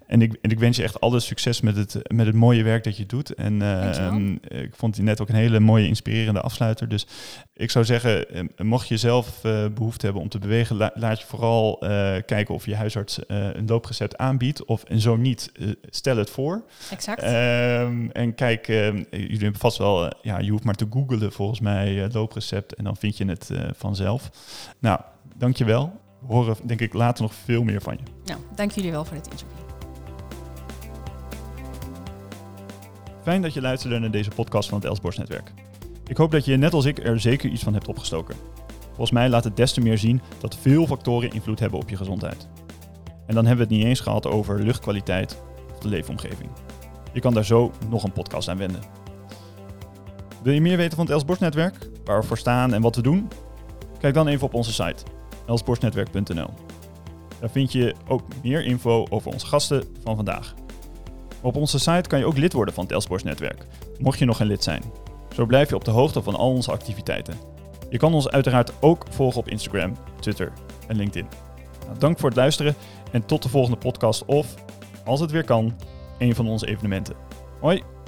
en, ik, en ik wens je echt alle succes met het, met het mooie werk dat je doet. En ehm, ik vond je net ook een hele mooie, inspirerende afsluiter. Dus ik zou zeggen, eh, mocht je zelf behoefte hebben om te bewegen, laat je vooral kijken of je huisarts een looprecept aanbiedt. Of en zo niet, stel het voor. Exact. Um, en kijk, jullie hebben vast wel, ja, je hoeft maar te googlen volgens mij looprecept en dan vind je het vanzelf. Nou, dankjewel. We horen denk ik later nog veel meer van je. Nou, dank jullie wel voor het interview. Fijn dat je luisterde naar deze podcast van het Elsborst Netwerk. Ik hoop dat je net als ik er zeker iets van hebt opgestoken. Volgens mij laat het des te meer zien dat veel factoren invloed hebben op je gezondheid. En dan hebben we het niet eens gehad over luchtkwaliteit of de leefomgeving. Je kan daar zo nog een podcast aan wenden. Wil je meer weten van het Elsborstnetwerk, waar we voor staan en wat we doen? Kijk dan even op onze site elsborstnetwerk.nl. Daar vind je ook meer info over onze gasten van vandaag. Op onze site kan je ook lid worden van het Elsborstnetwerk, mocht je nog geen lid zijn. Zo blijf je op de hoogte van al onze activiteiten. Je kan ons uiteraard ook volgen op Instagram, Twitter en LinkedIn. Nou, dank voor het luisteren en tot de volgende podcast of, als het weer kan, een van onze evenementen. Hoi!